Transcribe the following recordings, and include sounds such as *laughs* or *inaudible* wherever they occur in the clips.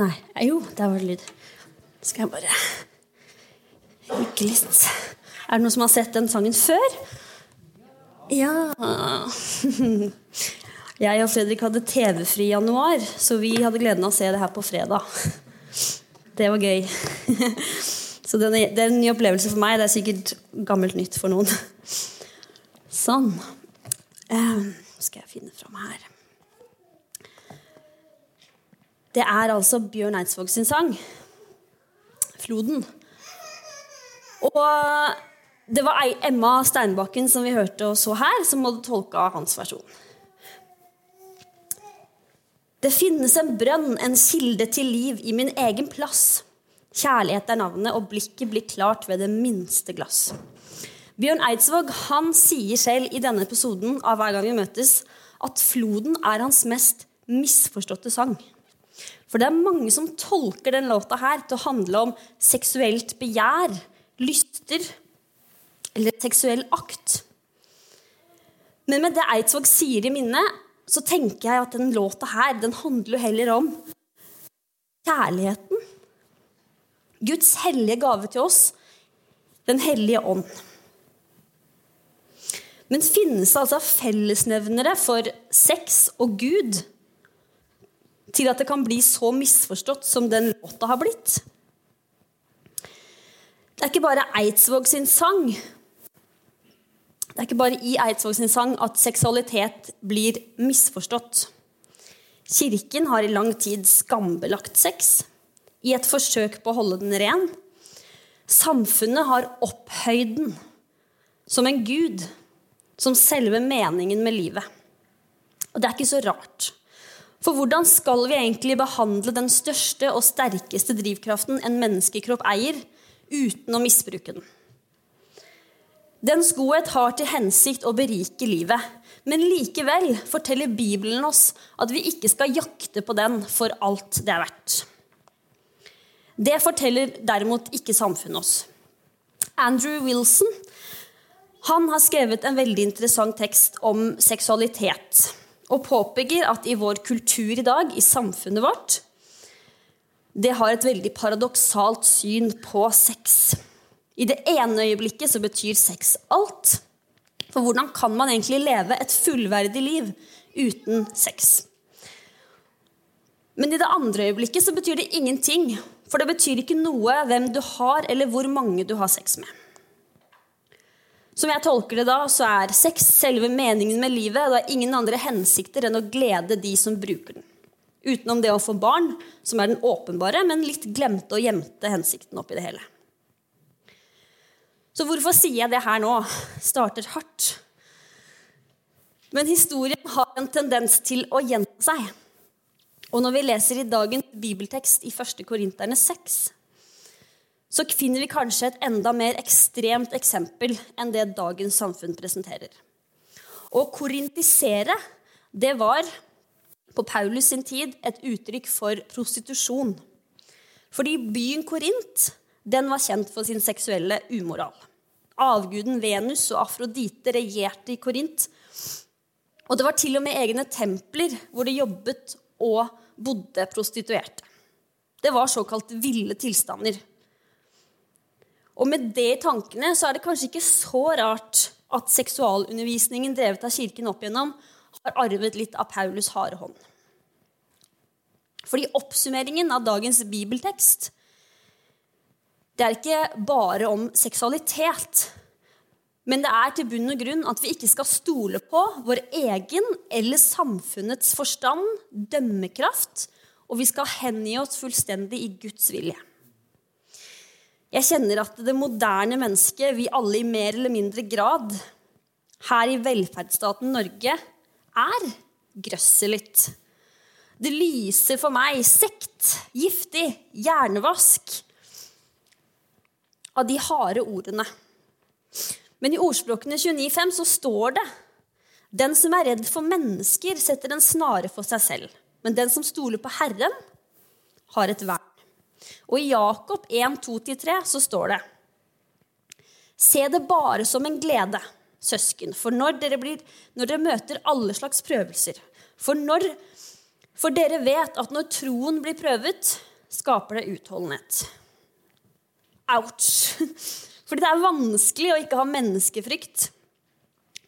Nei. Jo, der var det lyd. Skal jeg bare rykke litt. Er det noen som har sett den sangen før? Ja. *laughs* Jeg og Fredrik hadde TV-fri i januar, så vi hadde gleden av å se det her på fredag. *laughs* Det var gøy. *laughs* Så det er en ny opplevelse for meg. Det er sikkert gammelt nytt for noen. Sånn. Um, skal jeg finne fram her. Det er altså Bjørn Eidsvåg sin sang. 'Floden'. Og det var Emma Steinbakken som vi hørte og så her, som hadde tolka hans versjon. Det finnes en brønn, en kilde til liv, i min egen plass. Kjærlighet er navnet, og blikket blir klart ved det minste glass. Bjørn Eidsvåg han sier selv i denne episoden av Hver gang vi møtes, at floden er hans mest misforståtte sang. For det er mange som tolker den låta her til å handle om seksuelt begjær, lyster eller seksuell akt. Men med det Eidsvåg sier i minnet, så tenker jeg at den låta her den handler jo heller om kjærligheten. Guds hellige gave til oss, Den hellige ånd. Men finnes det altså fellesnevnere for sex og Gud til at det kan bli så misforstått som den låta har blitt? Det er ikke bare Eidsvåg sin sang det er ikke bare i Eidsvåg sin sang at seksualitet blir misforstått. Kirken har i lang tid skambelagt sex i et forsøk på å holde den ren. Samfunnet har opphøyd den som en gud, som selve meningen med livet. Og det er ikke så rart. For hvordan skal vi egentlig behandle den største og sterkeste drivkraften en menneskekropp eier, uten å misbruke den? Dens godhet har til hensikt å berike livet. Men likevel forteller Bibelen oss at vi ikke skal jakte på den for alt det er verdt. Det forteller derimot ikke samfunnet oss. Andrew Wilson han har skrevet en veldig interessant tekst om seksualitet. Og påpeker at i vår kultur i dag, i samfunnet vårt, det har et veldig paradoksalt syn på sex. I det ene øyeblikket så betyr sex alt. For hvordan kan man egentlig leve et fullverdig liv uten sex? Men i det andre øyeblikket så betyr det ingenting. For det betyr ikke noe hvem du har, eller hvor mange du har sex med. Som jeg tolker det da, så er sex selve meningen med livet. Det har ingen andre hensikter enn å glede de som bruker den. Utenom det å få barn, som er den åpenbare, men litt glemte og gjemte hensikten oppi det hele. Så hvorfor sier jeg det her nå? Starter hardt. Men historien har en tendens til å gjenta seg. Og når vi leser i dagens bibeltekst i 1. Korinterne 6, så finner vi kanskje et enda mer ekstremt eksempel enn det dagens samfunn presenterer. Å korintisere, det var på Paulus sin tid et uttrykk for prostitusjon. Fordi byen Korint den var kjent for sin seksuelle umoral. Avguden Venus og Afrodite regjerte i Korint. Og det var til og med egne templer hvor det jobbet og bodde prostituerte. Det var såkalt ville tilstander. Og med det i tankene så er det kanskje ikke så rart at seksualundervisningen drevet av Kirken opp igjennom har arvet litt av Paulus harde hånd. Fordi oppsummeringen av dagens bibeltekst det er ikke bare om seksualitet. Men det er til bunn og grunn at vi ikke skal stole på vår egen eller samfunnets forstand, dømmekraft, og vi skal hengi oss fullstendig i Guds vilje. Jeg kjenner at det moderne mennesket, vi alle i mer eller mindre grad, her i velferdsstaten Norge, er grøsseligt. Det lyser for meg sekt, giftig, hjernevask av de harde ordene. Men i ordspråkene 29,5 så står det den som er redd for mennesker, setter en snare for seg selv. Men den som stoler på Herren, har et vern. Og i Jakob 1,2-3 så står det Se det bare som en glede, søsken, for når dere, blir, når dere møter alle slags prøvelser. For, når, For dere vet at når troen blir prøvet, skaper det utholdenhet. Ouch! *laughs* Fordi det er vanskelig å ikke ha menneskefrykt.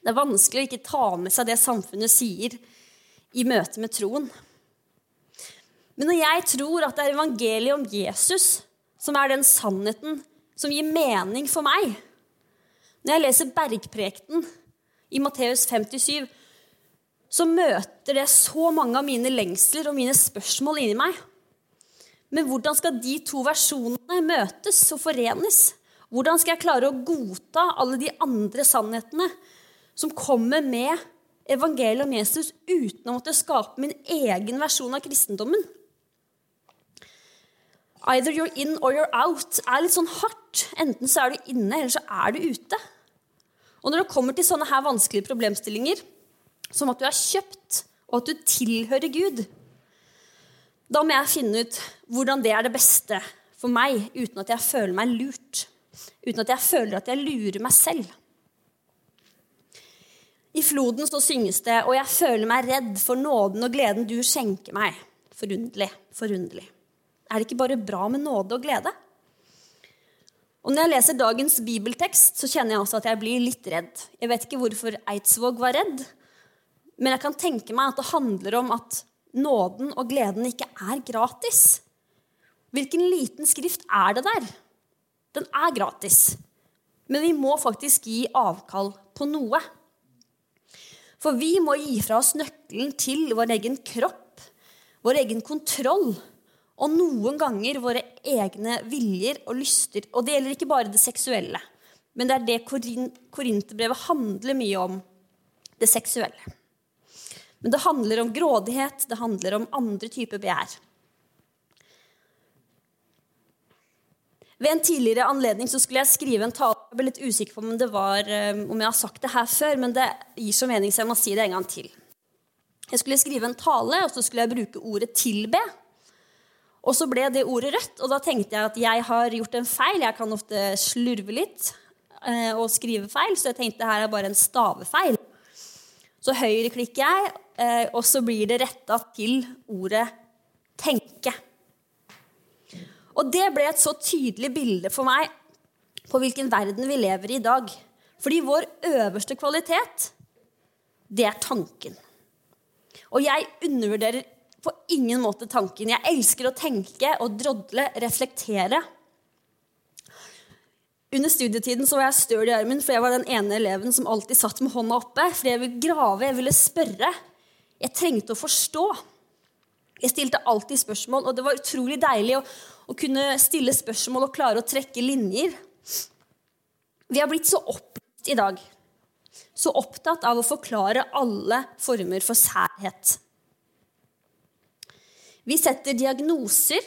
Det er vanskelig å ikke ta med seg det samfunnet sier i møte med troen. Men når jeg tror at det er evangeliet om Jesus som er den sannheten som gir mening for meg Når jeg leser Bergprekten i Matteus 57, så møter det så mange av mine lengsler og mine spørsmål inni meg. Men hvordan skal de to versjonene møtes og forenes? Hvordan skal jeg klare å godta alle de andre sannhetene som kommer med evangeliet om Jesus, uten å måtte skape min egen versjon av kristendommen? Either you're in or you're out er litt sånn hardt. Enten så er du inne, eller så er du ute. Og når det kommer til sånne her vanskelige problemstillinger, som at du er kjøpt, og at du tilhører Gud, da må jeg finne ut hvordan det er det beste for meg, uten at jeg føler meg lurt. Uten at jeg føler at jeg lurer meg selv. I floden så synges det, og jeg føler meg redd for nåden og gleden du skjenker meg. Forunderlig, forunderlig. Er det ikke bare bra med nåde og glede? Og Når jeg leser dagens bibeltekst, så kjenner jeg også at jeg blir litt redd. Jeg vet ikke hvorfor Eidsvåg var redd, men jeg kan tenke meg at det handler om at nåden og gleden ikke er gratis. Hvilken liten skrift er det der? Den er gratis. Men vi må faktisk gi avkall på noe. For vi må gi fra oss nøkkelen til vår egen kropp, vår egen kontroll, og noen ganger våre egne viljer og lyster. Og det gjelder ikke bare det seksuelle, men det er det Korinterbrevet handler mye om. Det seksuelle. Men det handler om grådighet, det handler om andre typer begjær. Ved en tidligere anledning så skulle jeg skrive en tale. Jeg ble litt usikker på om, det var, eh, om jeg har sagt det her før, men det gir så mening, så jeg må si det en gang til. Jeg skulle skrive en tale, og så skulle jeg bruke ordet 'tilbe'. Og så ble det ordet rødt, og da tenkte jeg at jeg har gjort en feil. Jeg kan ofte slurve litt eh, og skrive feil, så jeg tenkte her er bare en stavefeil. Så høyreklikker jeg, eh, og så blir det retta til ordet 'tenke'. Og det ble et så tydelig bilde for meg på hvilken verden vi lever i i dag. Fordi vår øverste kvalitet, det er tanken. Og jeg undervurderer på ingen måte tanken. Jeg elsker å tenke og drodle, reflektere. Under studietiden så var jeg støl i armen, for jeg var den ene eleven som alltid satt med hånda oppe. Fordi jeg ville grave, jeg ville spørre. Jeg trengte å forstå. Jeg stilte alltid spørsmål, og det var utrolig deilig å, å kunne stille spørsmål og klare å trekke linjer. Vi har blitt så opptatt i dag. Så opptatt av å forklare alle former for særhet. Vi setter diagnoser,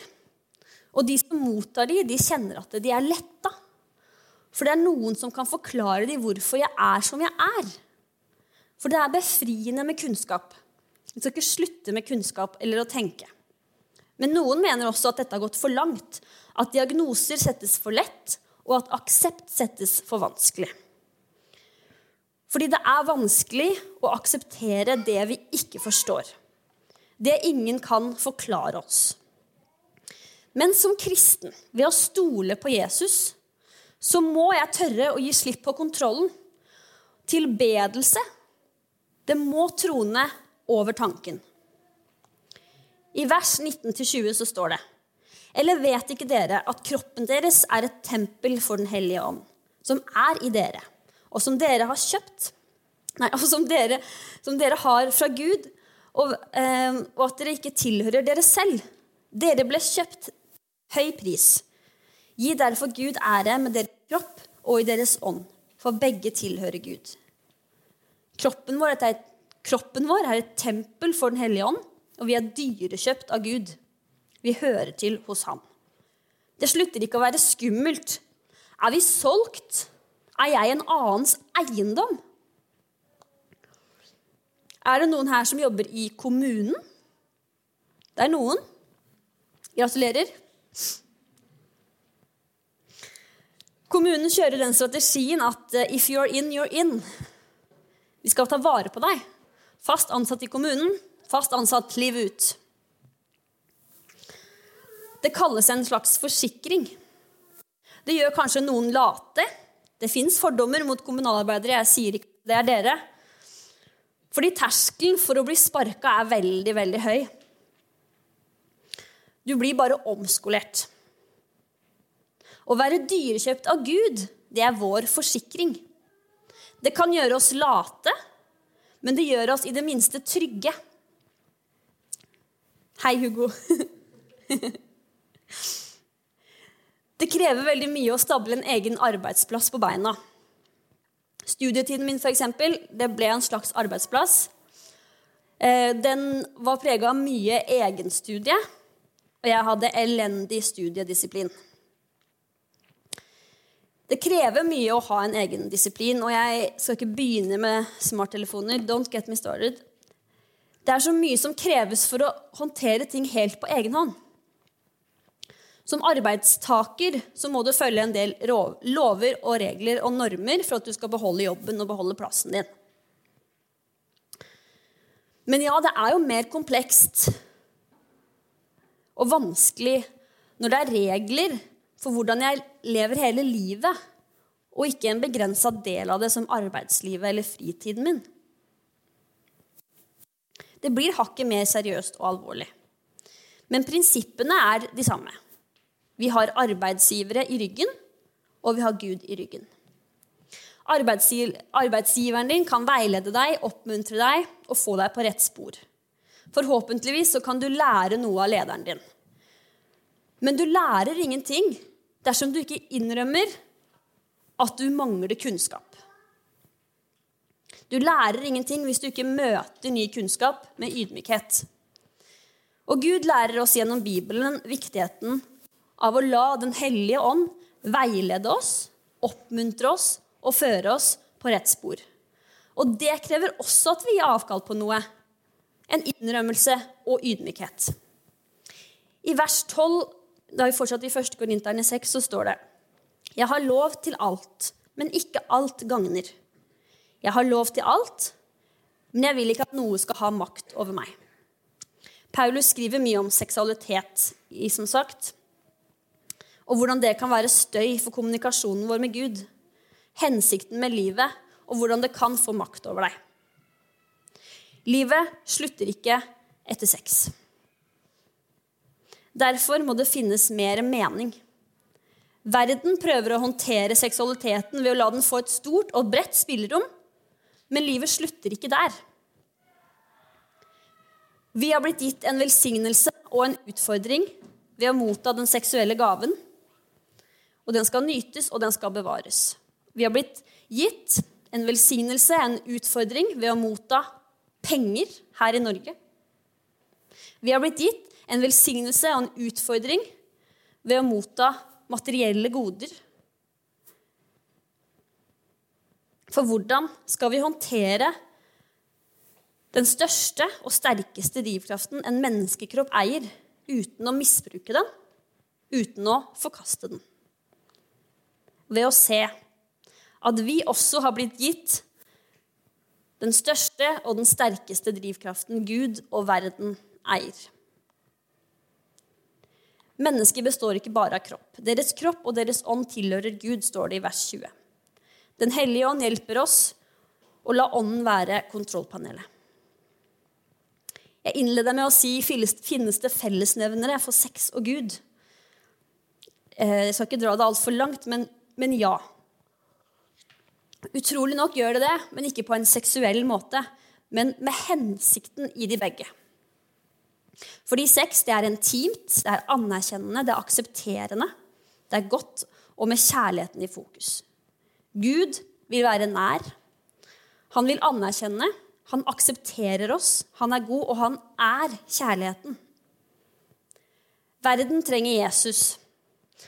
og de som mottar de, de kjenner at de er letta. For det er noen som kan forklare dem hvorfor jeg er som jeg er. For det er befriende med kunnskap. Vi skal ikke slutte med kunnskap eller å tenke. Men noen mener også at dette har gått for langt. At diagnoser settes for lett, og at aksept settes for vanskelig. Fordi det er vanskelig å akseptere det vi ikke forstår. Det ingen kan forklare oss. Men som kristen, ved å stole på Jesus, så må jeg tørre å gi slipp på kontrollen. Tilbedelse, det må trone over tanken. I vers 19-20 så står det Eller vet ikke dere at kroppen deres er et tempel for Den hellige ånd, som er i dere, og som dere har kjøpt Nei, og som dere, som dere har fra Gud, og, eh, og at dere ikke tilhører dere selv. Dere ble kjøpt høy pris. Gi derfor Gud ære med deres kropp og i deres ånd, for begge tilhører Gud. Kroppen vår, er kroppen vår er et tempel for Den hellige ånd, og vi er dyrekjøpt av Gud. Vi hører til hos ham. Det slutter ikke å være skummelt. Er vi solgt? Er jeg en annens eiendom? Er det noen her som jobber i kommunen? Det er noen. Gratulerer. Kommunen kjører den strategien at eh, if you're in, you're in. Vi skal ta vare på deg. Fast ansatt i kommunen, fast ansatt liv ut. Det kalles en slags forsikring. Det gjør kanskje noen late. Det fins fordommer mot kommunalarbeidere. Jeg sier ikke det er dere. Fordi terskelen for å bli sparka er veldig, veldig høy. Du blir bare omskolert. Å være dyrekjøpt av Gud, det er vår forsikring. Det kan gjøre oss late, men det gjør oss i det minste trygge. Hei, Hugo. *laughs* det krever veldig mye å stable en egen arbeidsplass på beina. Studietiden min for eksempel, det ble en slags arbeidsplass. Eh, den var prega av mye egenstudie, og jeg hadde elendig studiedisiplin. Det krever mye å ha en egen disiplin, og jeg skal ikke begynne med smarttelefoner. Don't get me started. Det er så mye som kreves for å håndtere ting helt på egen hånd. Som arbeidstaker så må du følge en del lover og regler og normer for at du skal beholde jobben og beholde plassen din. Men ja, det er jo mer komplekst og vanskelig når det er regler for hvordan jeg lever hele livet, og ikke en begrensa del av det som arbeidslivet eller fritiden min. Det blir hakket mer seriøst og alvorlig. Men prinsippene er de samme. Vi har arbeidsgivere i ryggen, og vi har Gud i ryggen. Arbeidsgiveren din kan veilede deg, oppmuntre deg og få deg på rett spor. Forhåpentligvis så kan du lære noe av lederen din. Men du lærer ingenting dersom du ikke innrømmer at du mangler kunnskap. Du lærer ingenting hvis du ikke møter ny kunnskap med ydmykhet. Og Gud lærer oss gjennom Bibelen viktigheten av å la Den hellige ånd veilede oss, oppmuntre oss og føre oss på rett spor. Og det krever også at vi gir avkall på noe. En innrømmelse og ydmykhet. I vers 12 da vi fortsatt i 1. Korinterne 6, så står det Jeg har lov til alt, men ikke alt gagner. Jeg har lov til alt, men jeg vil ikke at noe skal ha makt over meg. Paulus skriver mye om seksualitet, som sagt, og hvordan det kan være støy for kommunikasjonen vår med Gud, hensikten med livet, og hvordan det kan få makt over deg. Livet slutter ikke etter sex. Derfor må det finnes mer mening. Verden prøver å håndtere seksualiteten ved å la den få et stort og bredt spillerom, men livet slutter ikke der. Vi har blitt gitt en velsignelse og en utfordring ved å motta den seksuelle gaven. Og den skal nytes, og den skal bevares. Vi har blitt gitt en velsignelse, en utfordring, ved å motta penger her i Norge. Vi har blitt gitt en velsignelse og en utfordring ved å motta materielle goder. For hvordan skal vi håndtere den største og sterkeste drivkraften en menneskekropp eier, uten å misbruke den, uten å forkaste den? Ved å se at vi også har blitt gitt den største og den sterkeste drivkraften Gud og verden eier. Mennesker består ikke bare av kropp. Deres kropp og deres ånd tilhører Gud, står det i vers 20. Den hellige ånd hjelper oss å la ånden være kontrollpanelet. Jeg innleder med å si finnes det fellesnevnere for sex og Gud? Eh, jeg skal ikke dra det altfor langt, men, men ja. Utrolig nok gjør det det, men ikke på en seksuell måte, men med hensikten i de begge. Fordi sex det er intimt, det er anerkjennende, det er aksepterende. Det er godt og med kjærligheten i fokus. Gud vil være nær. Han vil anerkjenne. Han aksepterer oss. Han er god, og han er kjærligheten. Verden trenger Jesus.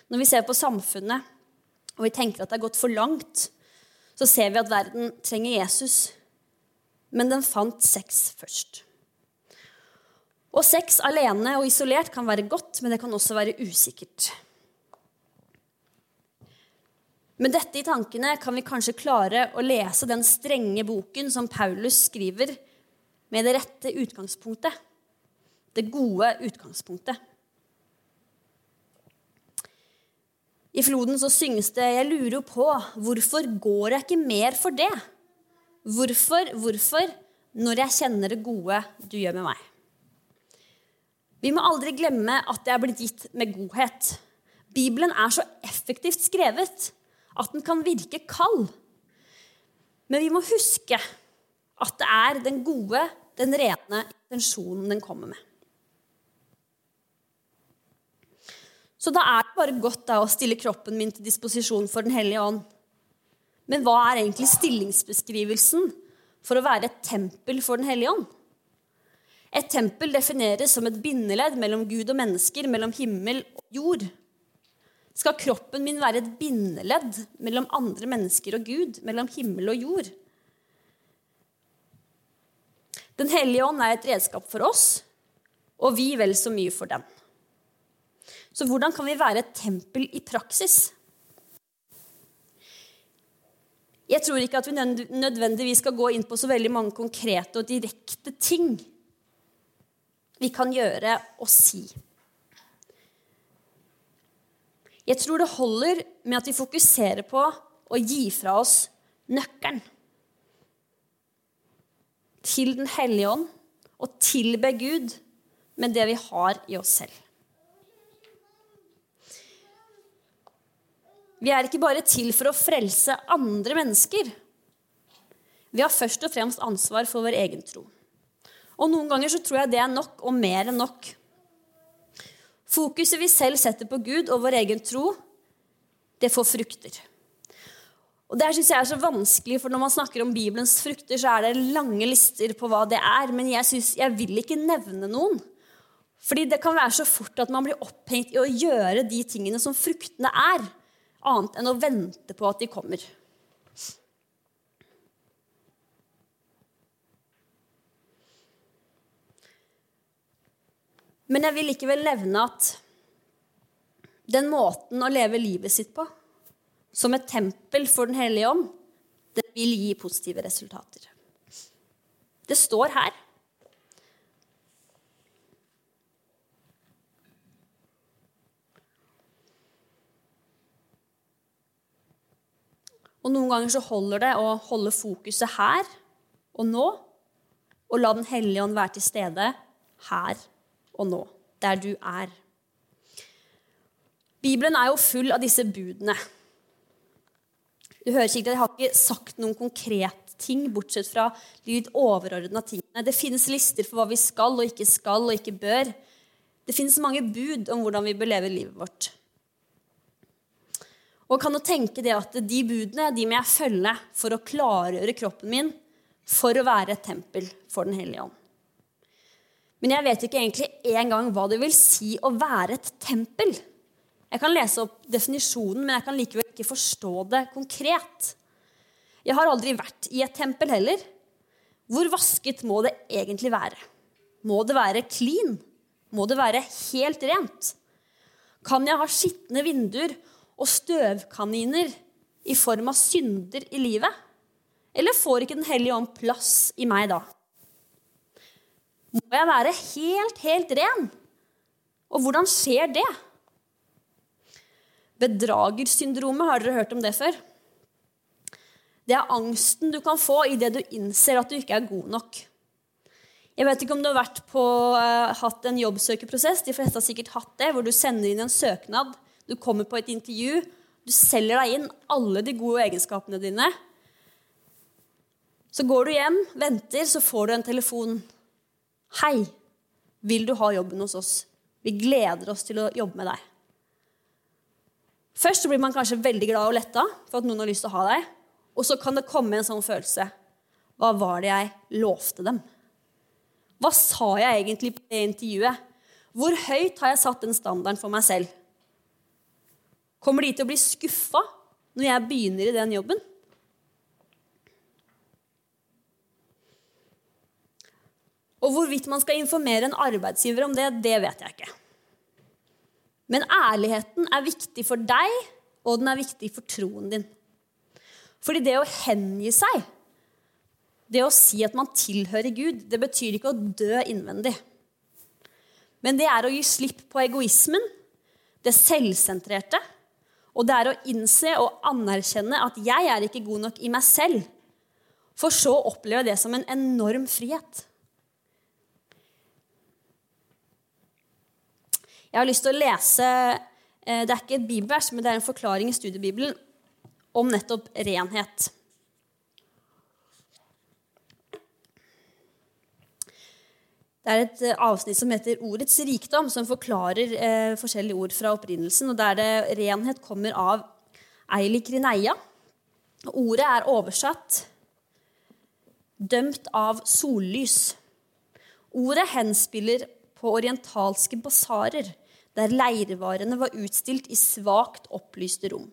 Når vi ser på samfunnet og vi tenker at det er gått for langt, så ser vi at verden trenger Jesus. Men den fant sex først. Og sex alene og isolert kan være godt, men det kan også være usikkert. Med dette i tankene kan vi kanskje klare å lese den strenge boken som Paulus skriver, med det rette utgangspunktet. Det gode utgangspunktet. I floden så synges det 'Jeg lurer jo på hvorfor går jeg ikke mer for det?' Hvorfor, hvorfor, når jeg kjenner det gode du gjør med meg? Vi må aldri glemme at det er blitt gitt med godhet. Bibelen er så effektivt skrevet at den kan virke kald. Men vi må huske at det er den gode, den rene intensjonen den kommer med. Så da er det bare godt da, å stille kroppen min til disposisjon for Den hellige ånd. Men hva er egentlig stillingsbeskrivelsen for å være et tempel for Den hellige ånd? Et tempel defineres som et bindeledd mellom Gud og mennesker, mellom himmel og jord. Skal kroppen min være et bindeledd mellom andre mennesker og Gud, mellom himmel og jord? Den hellige ånd er et redskap for oss, og vi vel så mye for dem. Så hvordan kan vi være et tempel i praksis? Jeg tror ikke at vi nødvendigvis skal gå inn på så veldig mange konkrete og direkte ting vi kan gjøre og si. Jeg tror det holder med at vi fokuserer på å gi fra oss nøkkelen til Den hellige ånd og tilbe Gud med det vi har i oss selv. Vi er ikke bare til for å frelse andre mennesker. Vi har først og fremst ansvar for vår egen tro. Og noen ganger så tror jeg det er nok, og mer enn nok. Fokuset vi selv setter på Gud og vår egen tro, det får frukter. Og Det synes jeg er så vanskelig, for når man snakker om Bibelens frukter, så er det lange lister på hva det er. Men jeg, synes, jeg vil ikke nevne noen. Fordi det kan være så fort at man blir opphengt i å gjøre de tingene som fruktene er annet enn å vente på at de kommer. Men jeg vil likevel nevne at den måten å leve livet sitt på, som et tempel for Den hellige ånd, det vil gi positive resultater. Det står her. Og noen ganger så holder det å holde fokuset her og nå, og la Den hellige ånd være til stede her og nå, der du er. Bibelen er jo full av disse budene. Du hører sikkert at Jeg har ikke sagt noen konkret ting, bortsett fra litt overordna tingene. Det finnes lister for hva vi skal og ikke skal og ikke bør. Det finnes mange bud om hvordan vi bør leve livet vårt. Og kan jo tenke det at de budene de må jeg følge for å klargjøre kroppen min for å være et tempel for Den hellige ånd. Men jeg vet ikke egentlig engang hva det vil si å være et tempel. Jeg kan lese opp definisjonen, men jeg kan likevel ikke forstå det konkret. Jeg har aldri vært i et tempel heller. Hvor vasket må det egentlig være? Må det være clean? Må det være helt rent? Kan jeg ha skitne vinduer og støvkaniner i form av synder i livet? Eller får ikke Den hellige ånd plass i meg da? Må jeg være helt, helt ren? Og hvordan skjer det? Bedragersyndromet, har dere hørt om det før? Det er angsten du kan få idet du innser at du ikke er god nok. Jeg vet ikke om du har på, uh, hatt en jobbsøkerprosess. De fleste har sikkert hatt det, hvor du sender inn en søknad du kommer på et intervju, du selger deg inn alle de gode egenskapene dine. Så går du hjem, venter, så får du en telefon. 'Hei, vil du ha jobben hos oss? Vi gleder oss til å jobbe med deg.' Først blir man kanskje veldig glad og letta for at noen har lyst til å ha deg. Og så kan det komme en sånn følelse. Hva var det jeg lovte dem? Hva sa jeg egentlig på det intervjuet? Hvor høyt har jeg satt den standarden for meg selv? Kommer de til å bli skuffa når jeg begynner i den jobben? Og hvorvidt man skal informere en arbeidsgiver om det, det vet jeg ikke. Men ærligheten er viktig for deg, og den er viktig for troen din. Fordi det å hengi seg, det å si at man tilhører Gud, det betyr ikke å dø innvendig. Men det er å gi slipp på egoismen, det selvsentrerte, Og det er å innse og anerkjenne at jeg er ikke god nok i meg selv, for så å oppleve det som en enorm frihet. Jeg har lyst til å lese eh, Det er ikke et bibelvers, men det er en forklaring i studiebibelen om nettopp renhet. Det er et eh, avsnitt som heter 'Ordets rikdom', som forklarer eh, forskjellige ord fra opprinnelsen. og Der det renhet kommer av Eili Krineia. Ordet er oversatt 'dømt av sollys'. Ordet henspiller på orientalske basarer, der leirvarene var utstilt i svakt opplyste rom.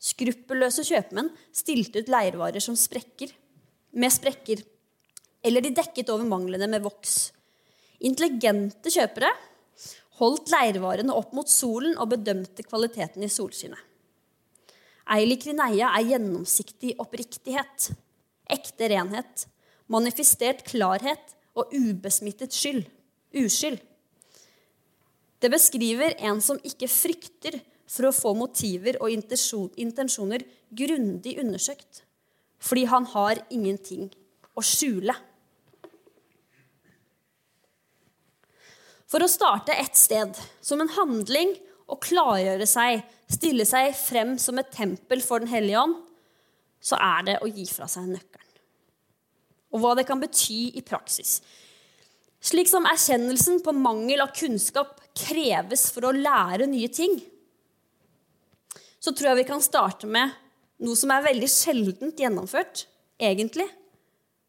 Skruppelløse kjøpmenn stilte ut leirvarer som sprekker, med sprekker, eller de dekket over manglene med voks. Intelligente kjøpere holdt leirvarene opp mot solen og bedømte kvaliteten i solskinnet. Eili Krineia er gjennomsiktig oppriktighet, ekte renhet, manifestert klarhet og ubesmittet skyld, uskyld. Det beskriver en som ikke frykter for å få motiver og intensjoner grundig undersøkt, fordi han har ingenting å skjule. For å starte et sted, som en handling, og klargjøre seg, stille seg frem som et tempel for Den hellige ånd, så er det å gi fra seg nøkkelen. Og hva det kan bety i praksis. Slik som erkjennelsen på mangel av kunnskap kreves for å lære nye ting, så tror jeg vi kan starte med noe som er veldig sjeldent gjennomført, egentlig,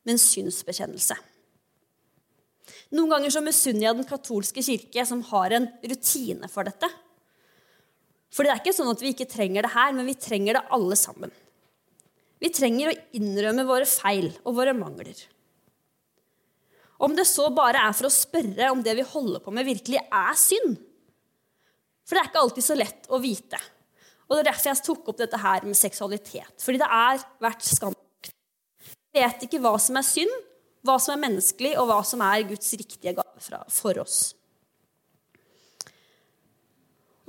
men synsbekjennelse. Noen ganger så misunner jeg Den katolske kirke, som har en rutine for dette. For det er ikke sånn at vi ikke trenger det her, men vi trenger det alle sammen. Vi trenger å innrømme våre feil og våre mangler. Om det så bare er for å spørre om det vi holder på med, virkelig er synd. For det er ikke alltid så lett å vite. Og Det er derfor jeg tok opp dette her med seksualitet. Fordi det er verdt skam. Vi vet ikke hva som er synd, hva som er menneskelig, og hva som er Guds riktige gave for oss.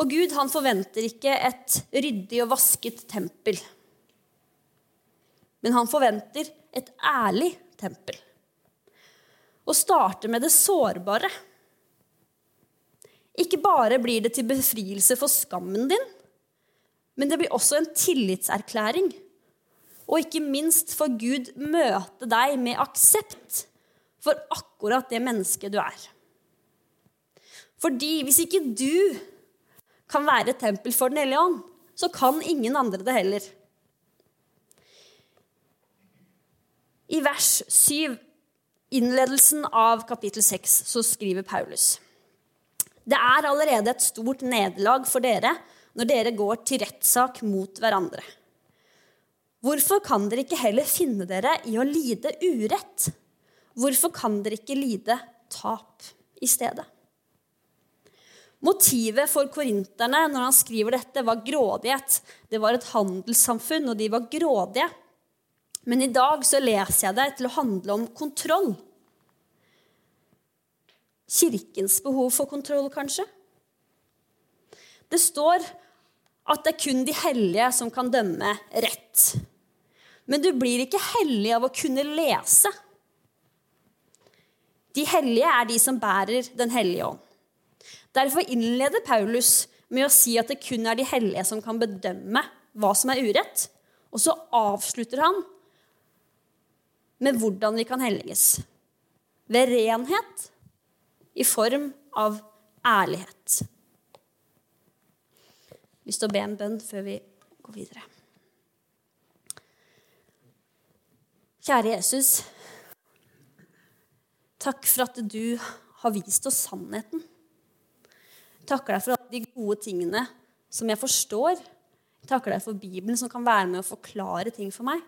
Og Gud han forventer ikke et ryddig og vasket tempel. Men han forventer et ærlig tempel. Og starter med det sårbare. Ikke bare blir det til befrielse for skammen din, men det blir også en tillitserklæring og ikke minst får Gud møte deg med aksept for akkurat det mennesket du er. Fordi hvis ikke du kan være et tempel for Den hellige ånd, så kan ingen andre det heller. I vers 7, innledelsen av kapittel 6, så skriver Paulus Det er allerede et stort nederlag for dere når dere går til rettssak mot hverandre. Hvorfor kan dere ikke heller finne dere i å lide urett? Hvorfor kan dere ikke lide tap i stedet? Motivet for korinterne når han skriver dette, var grådighet. Det var et handelssamfunn, og de var grådige. Men i dag så leser jeg det til å handle om kontroll. Kirkens behov for kontroll, kanskje? Det står at det er kun de hellige som kan dømme rett. Men du blir ikke hellig av å kunne lese. De hellige er de som bærer Den hellige ånd. Derfor innleder Paulus med å si at det kun er de hellige som kan bedømme hva som er urett. Og så avslutter han med hvordan vi kan helliges. Ved renhet i form av ærlighet. Jeg har lyst til å be en bønn før vi går videre. Kjære Jesus. Takk for at du har vist oss sannheten. Takker deg for alle de gode tingene som jeg forstår. Takker deg for Bibelen, som kan være med å forklare ting for meg.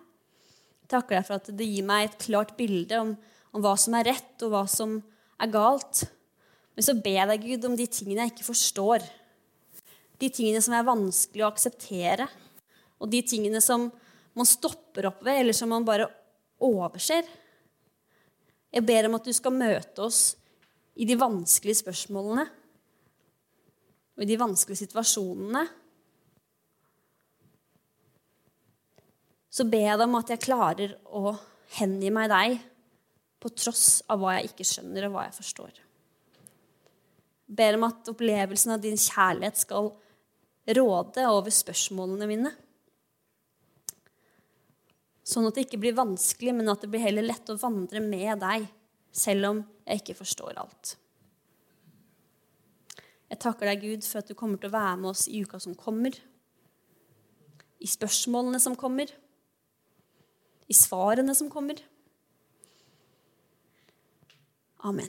Takker deg for at det gir meg et klart bilde om, om hva som er rett, og hva som er galt. Men så ber jeg deg, Gud, om de tingene jeg ikke forstår. De tingene som er vanskelig å akseptere. Og de tingene som man stopper opp ved, eller som man bare overser. Jeg ber om at du skal møte oss i de vanskelige spørsmålene og i de vanskelige situasjonene. så ber jeg deg om at jeg klarer å hengi meg deg på tross av hva jeg ikke skjønner, og hva jeg forstår. Jeg ber om at opplevelsen av din kjærlighet skal råde over spørsmålene mine. Sånn at det ikke blir vanskelig, men at det blir heller lett å vandre med deg, selv om jeg ikke forstår alt. Jeg takker deg, Gud, for at du kommer til å være med oss i uka som kommer. I spørsmålene som kommer. I svarene som kommer. Amen.